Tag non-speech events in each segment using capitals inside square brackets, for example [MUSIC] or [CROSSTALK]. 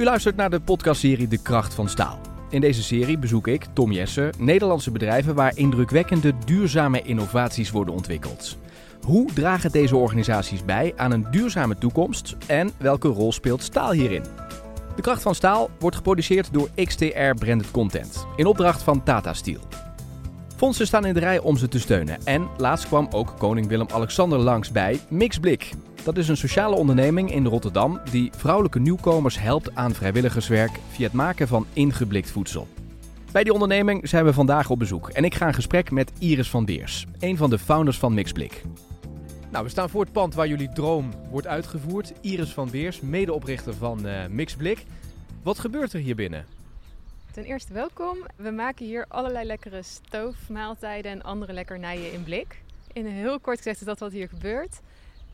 U luistert naar de podcastserie De Kracht van Staal. In deze serie bezoek ik, Tom Jessen, Nederlandse bedrijven waar indrukwekkende duurzame innovaties worden ontwikkeld. Hoe dragen deze organisaties bij aan een duurzame toekomst en welke rol speelt staal hierin? De Kracht van Staal wordt geproduceerd door XTR Branded Content in opdracht van Tata Steel. Fondsen staan in de rij om ze te steunen en laatst kwam ook koning Willem-Alexander langs bij Mixblik. Dat is een sociale onderneming in Rotterdam die vrouwelijke nieuwkomers helpt aan vrijwilligerswerk via het maken van ingeblikt voedsel. Bij die onderneming zijn we vandaag op bezoek en ik ga in gesprek met Iris van Beers, een van de founders van Mixblik. Nou, we staan voor het pand waar jullie droom wordt uitgevoerd. Iris van Beers, medeoprichter van uh, Mixblik. Wat gebeurt er hier binnen? Ten eerste welkom. We maken hier allerlei lekkere stoofmaaltijden en andere lekkernijen in blik. In een heel kort gezegd is dat wat hier gebeurt.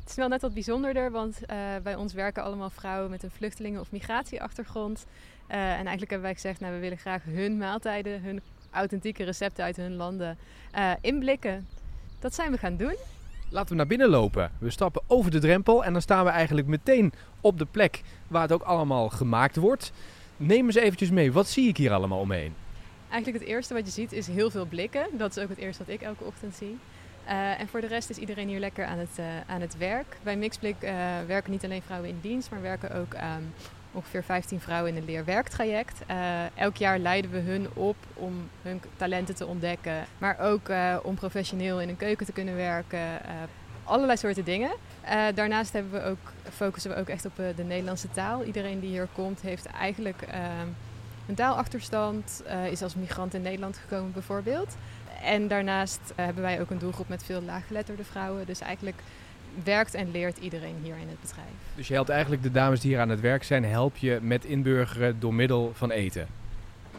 Het is wel net wat bijzonderder, want uh, bij ons werken allemaal vrouwen met een vluchtelingen- of migratieachtergrond. Uh, en eigenlijk hebben wij gezegd, nou, we willen graag hun maaltijden, hun authentieke recepten uit hun landen uh, inblikken. Dat zijn we gaan doen. Laten we naar binnen lopen. We stappen over de drempel en dan staan we eigenlijk meteen op de plek waar het ook allemaal gemaakt wordt. Neem eens eventjes mee, wat zie ik hier allemaal omheen? Eigenlijk het eerste wat je ziet is heel veel blikken. Dat is ook het eerste wat ik elke ochtend zie. Uh, en voor de rest is iedereen hier lekker aan het, uh, aan het werk. Bij Mixblik uh, werken niet alleen vrouwen in dienst, maar werken ook um, ongeveer 15 vrouwen in een leerwerktraject. elk jaar leiden we hun op om hun talenten te ontdekken, maar ook om professioneel in een keuken te kunnen werken. Allerlei soorten dingen. daarnaast hebben we ook, focussen we ook echt op de Nederlandse taal. Iedereen die hier komt heeft eigenlijk ehm, een taalachterstand, is als migrant in Nederland gekomen bijvoorbeeld. En daarnaast uh, hebben wij ook een doelgroep met veel laaggeletterde vrouwen. Dus eigenlijk werkt en leert iedereen hier in het bedrijf. Dus je helpt eigenlijk de dames die hier aan het werk zijn, help je met inburgeren door middel van eten?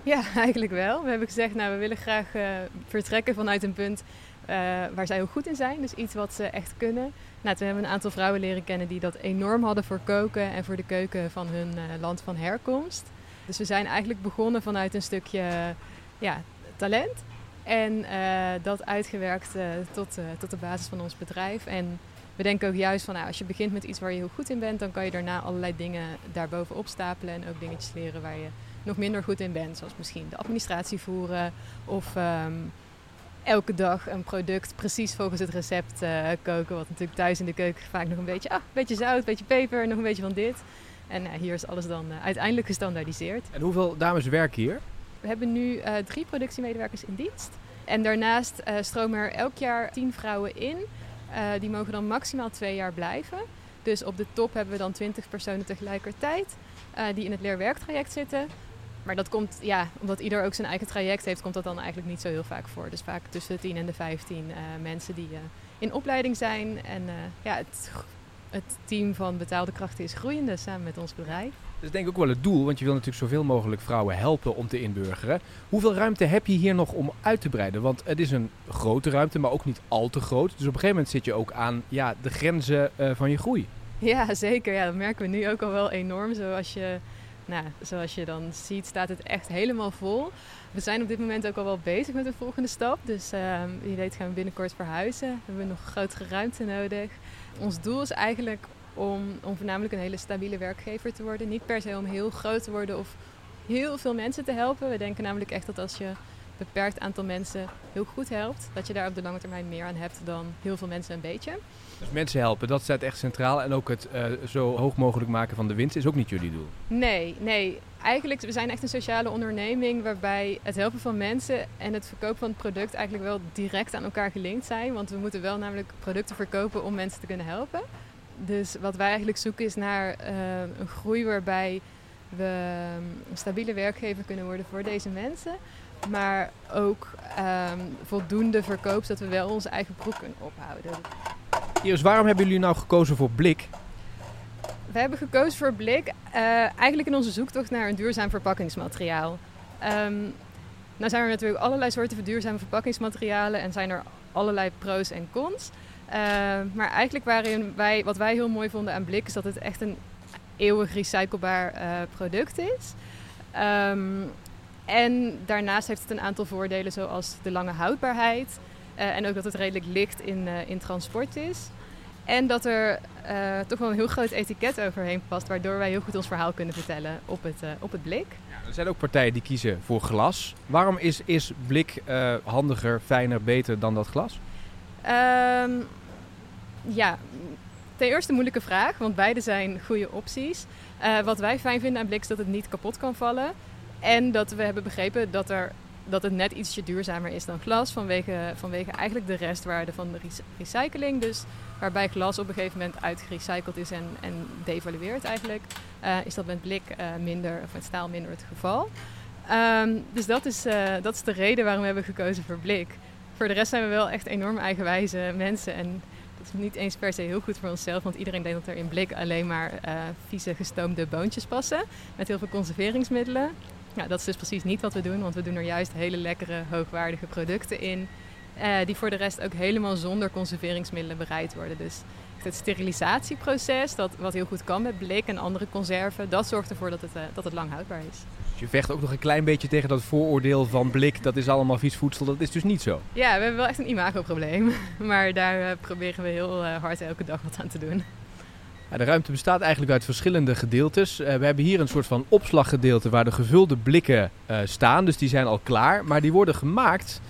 Ja, [LAUGHS] eigenlijk wel. We hebben gezegd, nou we willen graag uh, vertrekken vanuit een punt uh, waar zij heel goed in zijn. Dus iets wat ze echt kunnen. Nou, toen hebben we een aantal vrouwen leren kennen die dat enorm hadden voor koken en voor de keuken van hun land van herkomst. Dus we zijn eigenlijk begonnen vanuit een stukje ja, talent. En uh, dat uitgewerkt tot, tot de basis van ons bedrijf. En we denken ook juist van nou, als je begint met iets waar je heel goed in bent, dan kan je daarna allerlei dingen daarbovenop stapelen. En ook dingetjes leren waar je nog minder goed in bent. Zoals misschien de administratie voeren of um, elke dag een product precies volgens het recept koken. Wat natuurlijk thuis in de keuken vaak nog een beetje, ah, beetje zout, een beetje peper, nog een beetje van dit. En hier is alles dan uiteindelijk gestandaardiseerd. En hoeveel dames werken hier? We hebben nu uh, drie productiemedewerkers in dienst. En daarnaast uh, stromen er elk jaar tien vrouwen in. Uh, die mogen dan maximaal twee jaar blijven. Dus op de top hebben we dan twintig personen tegelijkertijd die in het leerwerktraject zitten. Maar dat komt, ja, omdat ieder ook zijn eigen traject heeft, komt dat dan eigenlijk niet zo heel vaak voor. Dus vaak tussen de 10 en de 15 mensen die in opleiding zijn. En ja, het het team van betaalde krachten is groeiende samen met ons bedrijf. Dat is denk ik ook wel het doel, want je wil natuurlijk zoveel mogelijk vrouwen helpen om te inburgeren. Hoeveel ruimte heb je hier nog om uit te breiden? Want het is een grote ruimte, maar ook niet al te groot. Dus op een gegeven moment zit je ook aan ja, de grenzen van je groei. Ja, zeker. Ja, dat merken we nu ook al wel enorm. Zoals je, nou, zoals je dan ziet, staat het echt helemaal vol. We zijn op dit moment ook al wel bezig met de volgende stap. Dus uh, wie weet gaan we binnenkort verhuizen. We hebben nog grotere ruimte nodig ons doel is eigenlijk om, om voornamelijk een hele stabiele werkgever te worden. Niet per se om heel groot te worden of heel veel mensen te helpen. We denken namelijk echt dat als je beperkt aantal mensen heel goed helpt, dat je daar op de lange termijn meer aan hebt dan heel veel mensen een beetje. Dus mensen helpen, dat staat echt centraal. En ook het uh, zo hoog mogelijk maken van de winst is ook niet jullie doel? Nee, nee. Eigenlijk, we zijn echt een sociale onderneming waarbij het helpen van mensen en het verkopen van het product eigenlijk wel direct aan elkaar gelinkt zijn. Want we moeten wel namelijk producten verkopen om mensen te kunnen helpen. Dus wat wij eigenlijk zoeken is naar uh, een groei waarbij we een stabiele werkgever kunnen worden voor deze mensen. Maar ook um, voldoende verkoop, zodat we wel onze eigen broek kunnen ophouden. Iris, waarom hebben jullie nou gekozen voor blik? We hebben gekozen voor blik uh, eigenlijk in onze zoektocht naar een duurzaam verpakkingsmateriaal. Um, nou zijn er natuurlijk allerlei soorten duurzame verpakkingsmaterialen en zijn er allerlei pro's en cons. Uh, maar eigenlijk waarin wij, wat wij heel mooi vonden aan blik is dat het echt een eeuwig recyclebaar uh, product is. Um, en daarnaast heeft het een aantal voordelen zoals de lange houdbaarheid. Uh, en ook dat het redelijk licht in, uh, in transport is. En dat er toch wel een heel groot etiket overheen past, waardoor wij heel goed ons verhaal kunnen vertellen op het, op het blik. Ja, er zijn ook partijen die kiezen voor glas. Waarom is, is blik handiger, fijner, beter dan dat glas? Um, ja, ten eerste een moeilijke vraag, want beide zijn goede opties. wat wij fijn vinden aan blik is dat het niet kapot kan vallen. En dat we hebben begrepen dat er dat het net ietsje duurzamer is dan glas vanwege, vanwege eigenlijk de restwaarde van de recycling. Dus waarbij glas op een gegeven moment uitgerecycled is en, en devalueert eigenlijk, uh, is dat met blik uh, minder, of met staal minder het geval. Um, dus dat is, dat is de reden waarom we hebben gekozen voor blik. Voor de rest zijn we wel echt enorm eigenwijze mensen en niet eens per se heel goed voor onszelf, want iedereen denkt dat er in blik alleen maar vieze gestoomde boontjes passen met heel veel conserveringsmiddelen. Dat is dus precies niet wat we doen, want we doen er juist hele lekkere, hoogwaardige producten in. Uh, die voor de rest ook helemaal zonder conserveringsmiddelen bereid worden. Dus het sterilisatieproces, dat, wat heel goed kan met blik en andere conserven, dat zorgt ervoor dat het, uh, dat het lang houdbaar is. Dus je vecht ook nog een klein beetje tegen dat vooroordeel van blik, dat is allemaal vies voedsel. Dat is dus niet zo. Ja, we hebben wel echt een imagoprobleem. [LAUGHS] Maar daar uh, proberen we heel hard elke dag wat aan te doen. De ruimte bestaat eigenlijk uit verschillende gedeeltes. Eh, we hebben hier een soort van opslaggedeelte waar de gevulde blikken uh, staan. Dus die zijn al klaar. Maar die worden gemaakt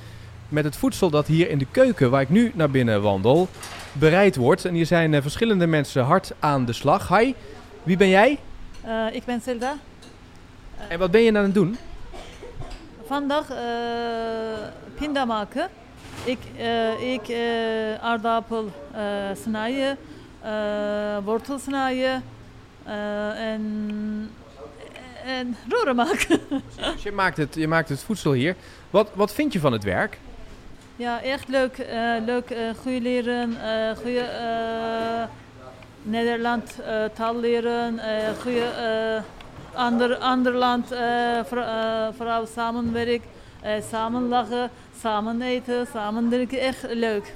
met het voedsel dat hier in de keuken, waar ik nu naar binnen wandel, bereid wordt. En hier zijn uh, verschillende mensen hard aan de slag. Hi, wie ben jij? ik ben Zelda. En wat ben je aan het doen? Vandaag pinda maken. Ik, ik aardappel snijden uh, wortel snijden uh, en, en roeren maken. Dus je maakt, het, je maakt het voedsel hier. Wat, wat vind je van het werk? Ja, echt leuk. Uh, leuk, goede leren, goede Nederland taal leren, goede ander, ander land vooral samenwerk, samen lachen, samen eten, samen drinken. Echt leuk.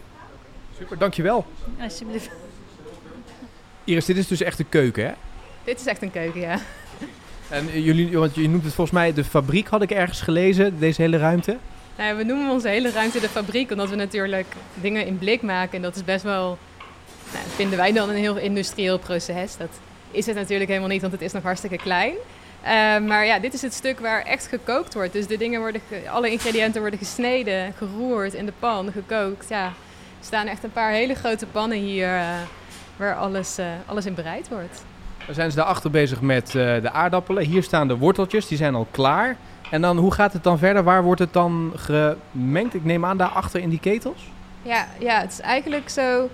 Super, dankjewel. Alsjeblieft. Iris, dit is dus echt een keuken, hè? Dit is echt een keuken, ja. En jullie, want je noemt het volgens mij de fabriek, had ik ergens gelezen, deze hele ruimte? Nou, we noemen onze hele ruimte de fabriek, omdat we natuurlijk dingen in blik maken. En dat is best wel, nou, vinden wij dan een heel industrieel proces. Dat is het natuurlijk helemaal niet, want het is nog hartstikke klein. Uh, maar ja, dit is het stuk waar echt gekookt wordt. Dus de dingen worden, alle ingrediënten worden gesneden, geroerd in de pan, gekookt. Ja, er staan echt een paar hele grote pannen hier. Uh, waar alles, uh, alles in bereid wordt. We zijn ze daarachter bezig met uh, de aardappelen. Hier staan de worteltjes, die zijn al klaar. En dan, hoe gaat het dan verder? Waar wordt het dan gemengd? Ik neem aan daarachter in die ketels? Ja, ja het is eigenlijk zo...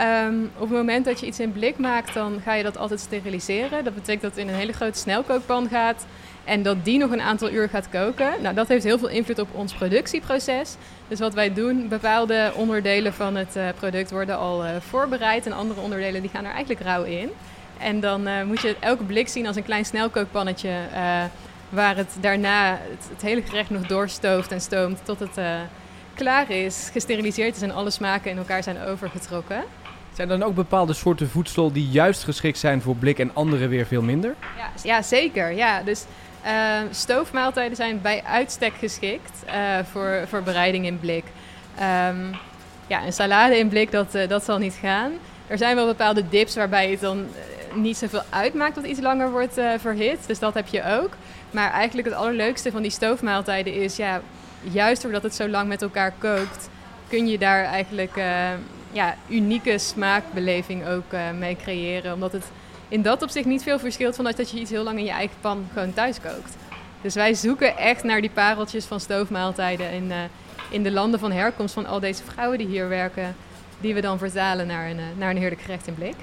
Um, op het moment dat je iets in blik maakt, dan ga je dat altijd steriliseren. Dat betekent dat het in een hele grote snelkookpan gaat. En dat die nog een aantal uur gaat koken. Nou, dat heeft heel veel invloed op ons productieproces. Dus wat wij doen, bepaalde onderdelen van het uh, product worden al uh, voorbereid. En andere onderdelen die gaan er eigenlijk rauw in. En dan uh, moet je elke blik zien als een klein snelkookpannetje. waar het daarna het, het, hele gerecht nog doorstooft en stoomt tot het klaar is, gesteriliseerd is en alle smaken in elkaar zijn overgetrokken. Zijn er dan ook bepaalde soorten voedsel die juist geschikt zijn voor blik en andere weer veel minder? Ja, ja zeker. Ja. Dus uh, stoofmaaltijden zijn bij uitstek geschikt uh, voor, voor bereiding in blik. Um, ja, een salade in blik, dat, uh, dat zal niet gaan. Er zijn wel bepaalde dips waarbij het dan niet zoveel uitmaakt dat iets langer wordt verhit. Dus dat heb je ook. Maar eigenlijk het allerleukste van die stoofmaaltijden is... Ja, juist doordat het zo lang met elkaar kookt... kun je daar eigenlijk ja, unieke smaakbeleving ook mee creëren. Omdat het in dat opzicht niet veel verschilt van dat je iets heel lang in je eigen pan gewoon thuis kookt. Dus wij zoeken echt naar die pareltjes van stoofmaaltijden in, uh, in de landen van herkomst van al deze vrouwen die hier werken, die we dan vertalen naar een, uh, naar een heerlijk gerecht in blik.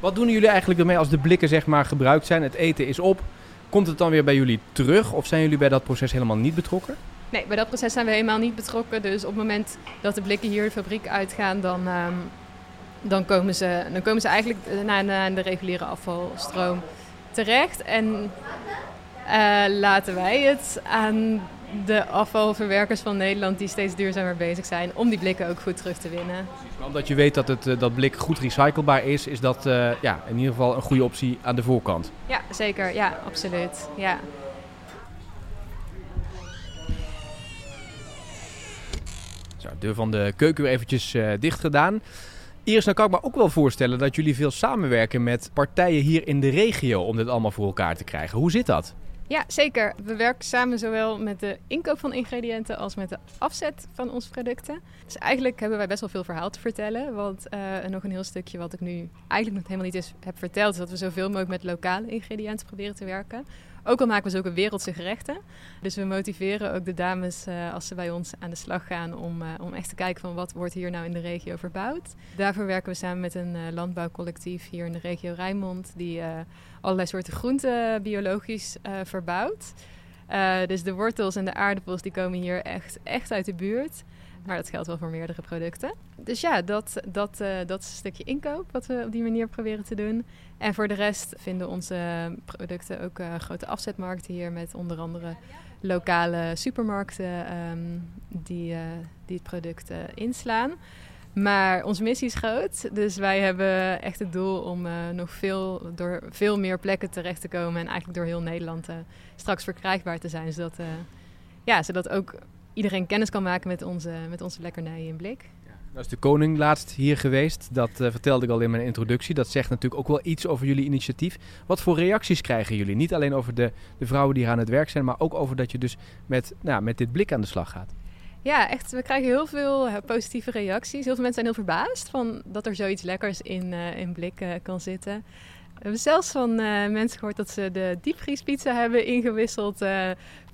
Wat doen jullie eigenlijk ermee als de blikken zeg maar gebruikt zijn, het eten is op? Komt het dan weer bij jullie terug of zijn jullie bij dat proces helemaal niet betrokken? Nee, bij dat proces zijn we helemaal niet betrokken. Dus op het moment dat de blikken hier de fabriek uitgaan, dan um, dan komen ze, dan komen ze eigenlijk naar, de reguliere afvalstroom terecht. En uh, laten wij het aan de afvalverwerkers van Nederland die steeds duurzamer bezig zijn om die blikken ook goed terug te winnen. Maar omdat je weet dat het, eh, dat blik goed recyclebaar is, is dat uh, ja, in ieder geval een goede optie aan de voorkant. Ja, zeker. Ja, absoluut. Ja. Deur van de keuken weer eventjes uh, dicht gedaan. Iris, nou kan ik me ook wel voorstellen dat jullie veel samenwerken met partijen hier in de regio om dit allemaal voor elkaar te krijgen. Hoe zit dat? Ja, zeker. We werken samen zowel met de inkoop van ingrediënten als met de afzet van onze producten. Dus eigenlijk hebben wij best wel veel verhaal te vertellen. Want uh, nog een heel stukje wat ik nu eigenlijk nog helemaal niet eens heb verteld, is dat we zoveel mogelijk met lokale ingrediënten proberen te werken. Ook al maken we zulke wereldse gerechten. Dus we motiveren ook de dames uh, als ze bij ons aan de slag gaan om, uh, om echt te kijken van wat wordt hier nou in de regio verbouwd. Daarvoor werken we samen met een uh, landbouwcollectief hier in de regio Rijnmond die allerlei soorten groenten biologisch verbouwt. Dus de wortels en de aardappels die komen hier echt, echt uit de buurt. Maar dat geldt wel voor meerdere producten. Dus ja, dat, dat, uh, dat is een stukje inkoop wat we op die manier proberen te doen. En voor de rest vinden onze producten ook uh, grote afzetmarkten hier met onder andere lokale supermarkten um, die, die het product inslaan. Maar onze missie is groot, dus wij hebben echt het doel om nog veel, door veel meer plekken terecht te komen en eigenlijk door heel Nederland straks verkrijgbaar te zijn. Zodat, ja, zodat ook iedereen kennis kan maken met onze, met onze lekkernijen in blik. Nou is de koning laatst hier geweest. Dat uh, vertelde ik al in mijn introductie. Dat zegt natuurlijk ook wel iets over jullie initiatief. Wat voor reacties krijgen jullie? Niet alleen over de, de vrouwen die hier aan het werk zijn, maar ook over dat je dus met, nou, met dit blik aan de slag gaat. Ja, echt. We krijgen heel veel uh, positieve reacties. Heel veel mensen zijn heel verbaasd van dat er zoiets lekkers in, uh, in blik kan zitten. We hebben zelfs van mensen gehoord dat ze de diepvriespizza hebben ingewisseld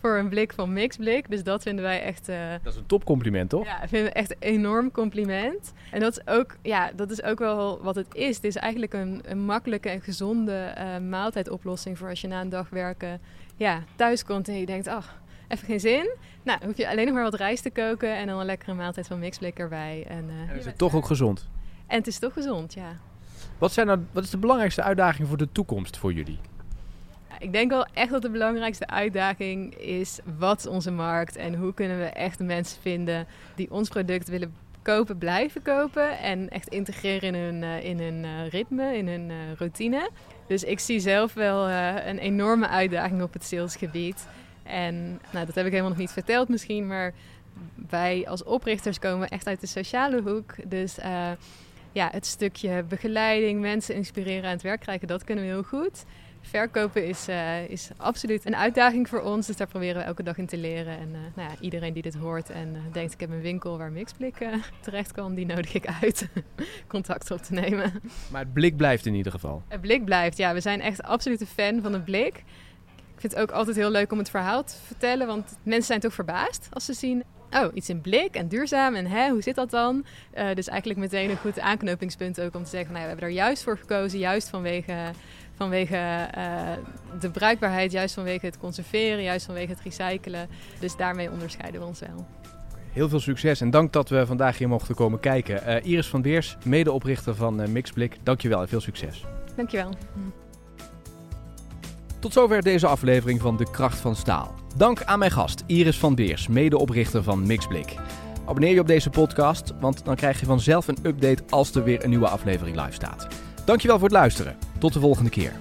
voor een blik van mixblik. Dus dat vinden wij echt... Dat is een topcompliment, toch? Ja, vinden we echt een enorm compliment. En dat is ook, ja, dat is ook wel wat het is. Het is eigenlijk een, een makkelijke en gezonde maaltijdoplossing voor als je na een dag werken ja, thuis komt en je denkt, ach, even geen zin. Nou, hoef je alleen nog maar wat rijst te koken en dan een lekkere maaltijd van mixblik erbij. En, uh, en is het toch ook gezond? En het is toch gezond, ja. Wat, zijn nou, wat is de belangrijkste uitdaging voor de toekomst voor jullie? Ik denk wel echt dat de belangrijkste uitdaging is wat onze markt en hoe kunnen we echt mensen vinden die ons product willen kopen, blijven kopen en echt integreren in hun, uh, in hun uh, ritme, in hun routine. Dus ik zie zelf wel een enorme uitdaging op het salesgebied. En nou, dat heb ik helemaal nog niet verteld misschien, maar wij als oprichters komen echt uit de sociale hoek. Dus ja, het stukje begeleiding, mensen inspireren aan het werk krijgen, dat kunnen we heel goed. Verkopen is, uh, is absoluut een uitdaging voor ons. Dus daar proberen we elke dag in te leren. En uh, nou ja, iedereen die dit hoort en denkt ik heb een winkel waar Mixblik [LAUGHS] terecht kan, die nodig ik uit [LAUGHS] contact op te nemen. Maar het blik blijft in ieder geval. Het blik blijft, ja. We zijn echt absoluut een fan van het blik. Ik vind het ook altijd heel leuk om het verhaal te vertellen, want mensen zijn toch verbaasd als ze zien oh, iets in blik en duurzaam en hè, hoe zit dat dan? Uh, dus eigenlijk meteen een goed aanknopingspunt ook om te zeggen, nou, we hebben er juist voor gekozen, juist vanwege vanwege uh, de bruikbaarheid, juist vanwege het conserveren, juist vanwege het recyclen. Dus daarmee onderscheiden we ons wel. Heel veel succes en dank dat we vandaag hier mochten komen kijken. Uh, Iris van Beers, medeoprichter van Mixblik, dankjewel en veel succes. Dankjewel. Tot zover deze aflevering van De Kracht van Staal. Dank aan mijn gast Iris van Beers, medeoprichter van Mixblik. Abonneer je op deze podcast, want dan krijg je vanzelf een update als er weer een nieuwe aflevering live staat. Dankjewel voor het luisteren. Tot de volgende keer.